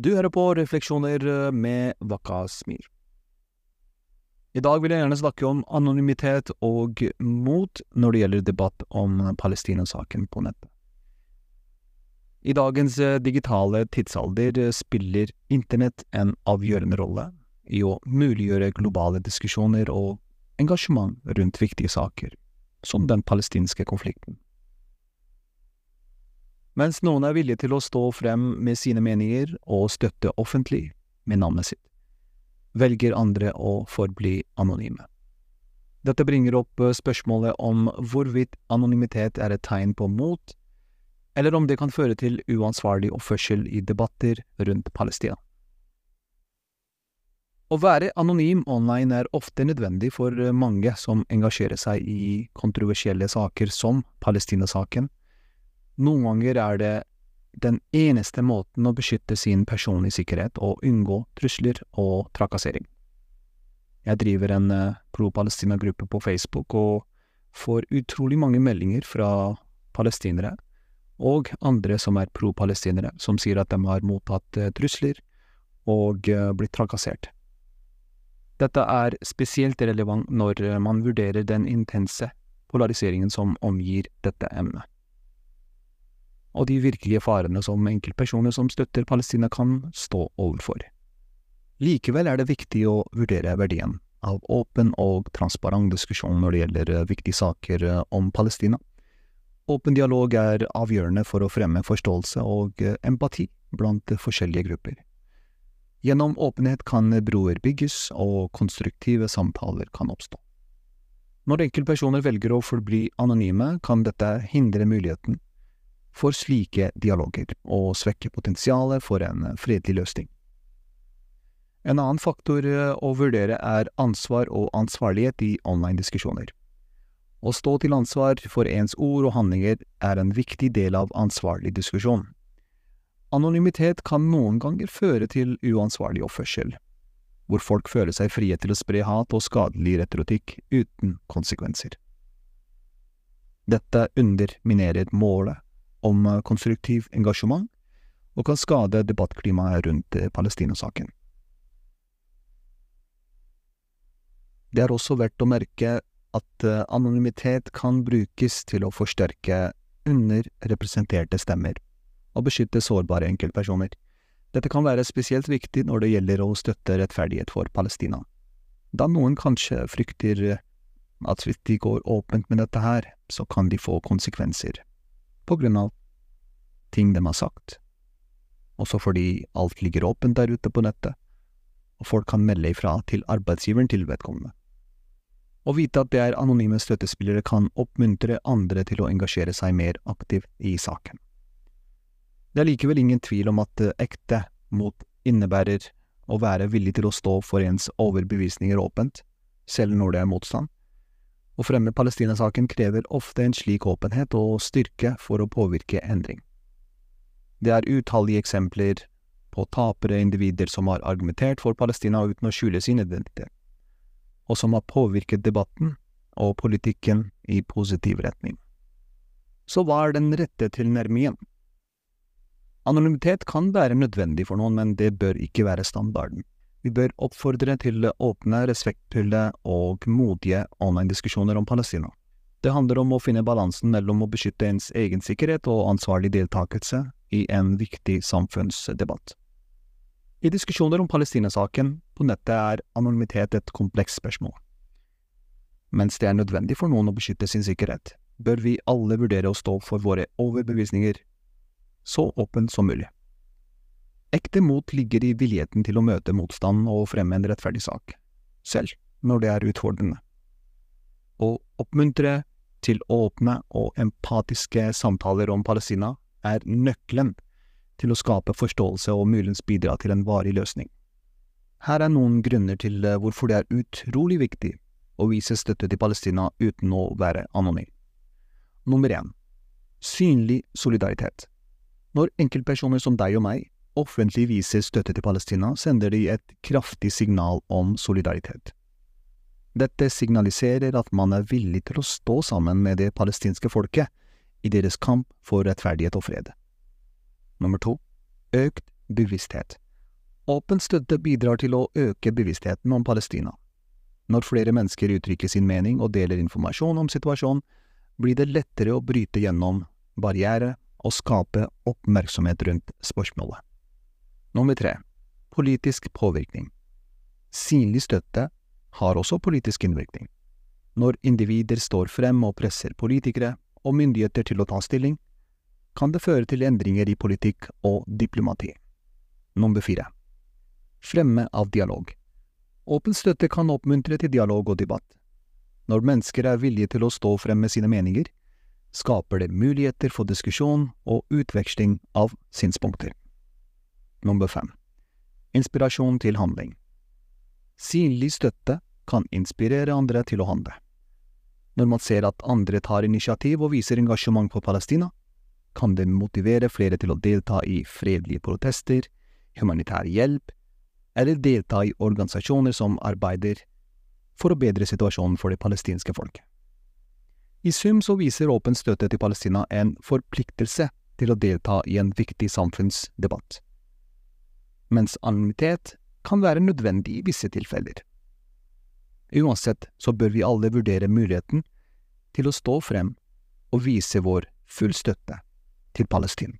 Du hører på Refleksjoner med Vakka Smir. I dag vil jeg gjerne snakke om anonymitet og mot når det gjelder debatt om Palestina-saken på nettet. I dagens digitale tidsalder spiller internett en avgjørende rolle i å muliggjøre globale diskusjoner og engasjement rundt viktige saker, som den palestinske konflikten. Mens noen er villige til å stå frem med sine meninger og støtte offentlig med navnet sitt, velger andre å forbli anonyme. Dette bringer opp spørsmålet om hvorvidt anonymitet er et tegn på mot, eller om det kan føre til uansvarlig oppførsel i debatter rundt Palestina. Å være anonym online er ofte nødvendig for mange som engasjerer seg i kontroversielle saker som Palestina-saken. Noen ganger er det den eneste måten å beskytte sin personlige sikkerhet og unngå trusler og trakassering. Jeg driver en pro-Palestina-gruppe på Facebook og får utrolig mange meldinger fra palestinere og andre som er pro-palestinere, som sier at de har mottatt trusler og blitt trakassert. Dette er spesielt relevant når man vurderer den intense polariseringen som omgir dette emnet, og de virkelige farene som enkeltpersoner som støtter Palestina kan stå overfor. Likevel er det viktig å vurdere verdien av åpen og transparent diskusjon når det gjelder viktige saker om Palestina. Åpen dialog er avgjørende for å fremme forståelse og empati blant forskjellige grupper. Gjennom åpenhet kan broer bygges, og konstruktive samtaler kan oppstå. Når enkeltpersoner velger å forbli anonyme, kan dette hindre muligheten for slike dialoger, og svekke potensialet for en fredelig løsning. En annen faktor å vurdere er ansvar og ansvarlighet i online-diskusjoner. Å stå til ansvar for ens ord og handlinger er en viktig del av ansvarlig diskusjon. Anonymitet kan noen ganger føre til uansvarlig oppførsel, hvor folk føler seg frie til å spre hat og skadelig retorikk uten konsekvenser. Dette underminerer målet om konstruktiv engasjement, og kan skade debattklimaet rundt Palestina-saken. Det er også verdt å merke at anonymitet kan brukes til å forsterke underrepresenterte stemmer og beskytte sårbare enkeltpersoner. Dette kan være spesielt viktig når det gjelder å støtte rettferdighet for Palestina, da noen kanskje frykter at hvis de går åpent med dette her, så kan de få konsekvenser, på grunn av ting de har sagt, også fordi alt ligger åpent der ute på nettet, og folk kan melde ifra til arbeidsgiveren til vedkommende. Å vite at det er anonyme støttespillere kan oppmuntre andre til å engasjere seg mer aktivt i saken. Det er likevel ingen tvil om at ekte mot innebærer å være villig til å stå for ens overbevisninger åpent, selv når det er motstand. Å fremme Palestina-saken krever ofte en slik åpenhet og styrke for å påvirke endring. Det er utallige eksempler på tapere individer som har argumentert for Palestina uten å skjule sin identitet, og som har påvirket debatten og politikken i positiv retning. Så hva er den rette tilnærmingen? Anonymitet kan være nødvendig for noen, men det bør ikke være standarden. Vi bør oppfordre til åpne, respektfulle og modige online-diskusjoner om Palestina. Det handler om å finne balansen mellom å beskytte ens egen sikkerhet og ansvarlig deltakelse i en viktig samfunnsdebatt. I diskusjoner om Palestina-saken på nettet er anonymitet et komplekst spørsmål. Mens det er nødvendig for noen å beskytte sin sikkerhet, bør vi alle vurdere å stå for våre overbevisninger så åpent som mulig. Ekte mot ligger i villigheten til å møte motstand og fremme en rettferdig sak, selv når det er utfordrende. Å oppmuntre til åpne og empatiske samtaler om Palestina er nøkkelen til å skape forståelse og muligens bidra til en varig løsning. Her er noen grunner til hvorfor det er utrolig viktig å vise støtte til Palestina uten å være anonym. Nummer én synlig solidaritet. Når enkeltpersoner som deg og meg offentlig viser støtte til Palestina, sender de et kraftig signal om solidaritet. Dette signaliserer at man er villig til å stå sammen med det palestinske folket i deres kamp for rettferdighet og fred. Nummer to økt bevissthet. Åpen støtte bidrar til å øke bevisstheten om Palestina. Når flere mennesker uttrykker sin mening og deler informasjon om situasjonen, blir det lettere å bryte gjennom barriere og skape oppmerksomhet rundt spørsmålet. Nummer tre politisk påvirkning. Synlig støtte har også politisk innvirkning. Når individer står frem og presser politikere og myndigheter til å ta stilling, kan det føre til endringer i politikk og diplomati. Nummer fire Fremme av dialog. Åpen støtte kan oppmuntre til dialog og debatt. Når mennesker er villige til å stå frem med sine meninger, skaper det muligheter for diskusjon og utveksling av synspunkter. Nummer fem Inspirasjon til handling. Synlig støtte kan inspirere andre til å handle. Når man ser at andre tar initiativ og viser engasjement for Palestina, kan det motivere flere til å delta i fredelige protester, humanitær hjelp, eller delta i organisasjoner som arbeider for å bedre situasjonen for det palestinske folket. I sum så viser åpen støtte til Palestina en forpliktelse til å delta i en viktig samfunnsdebatt, mens anonymitet kan være nødvendig i visse tilfeller. Uansett så bør vi alle vurdere muligheten til å stå frem og vise vår full støtte til Palestina.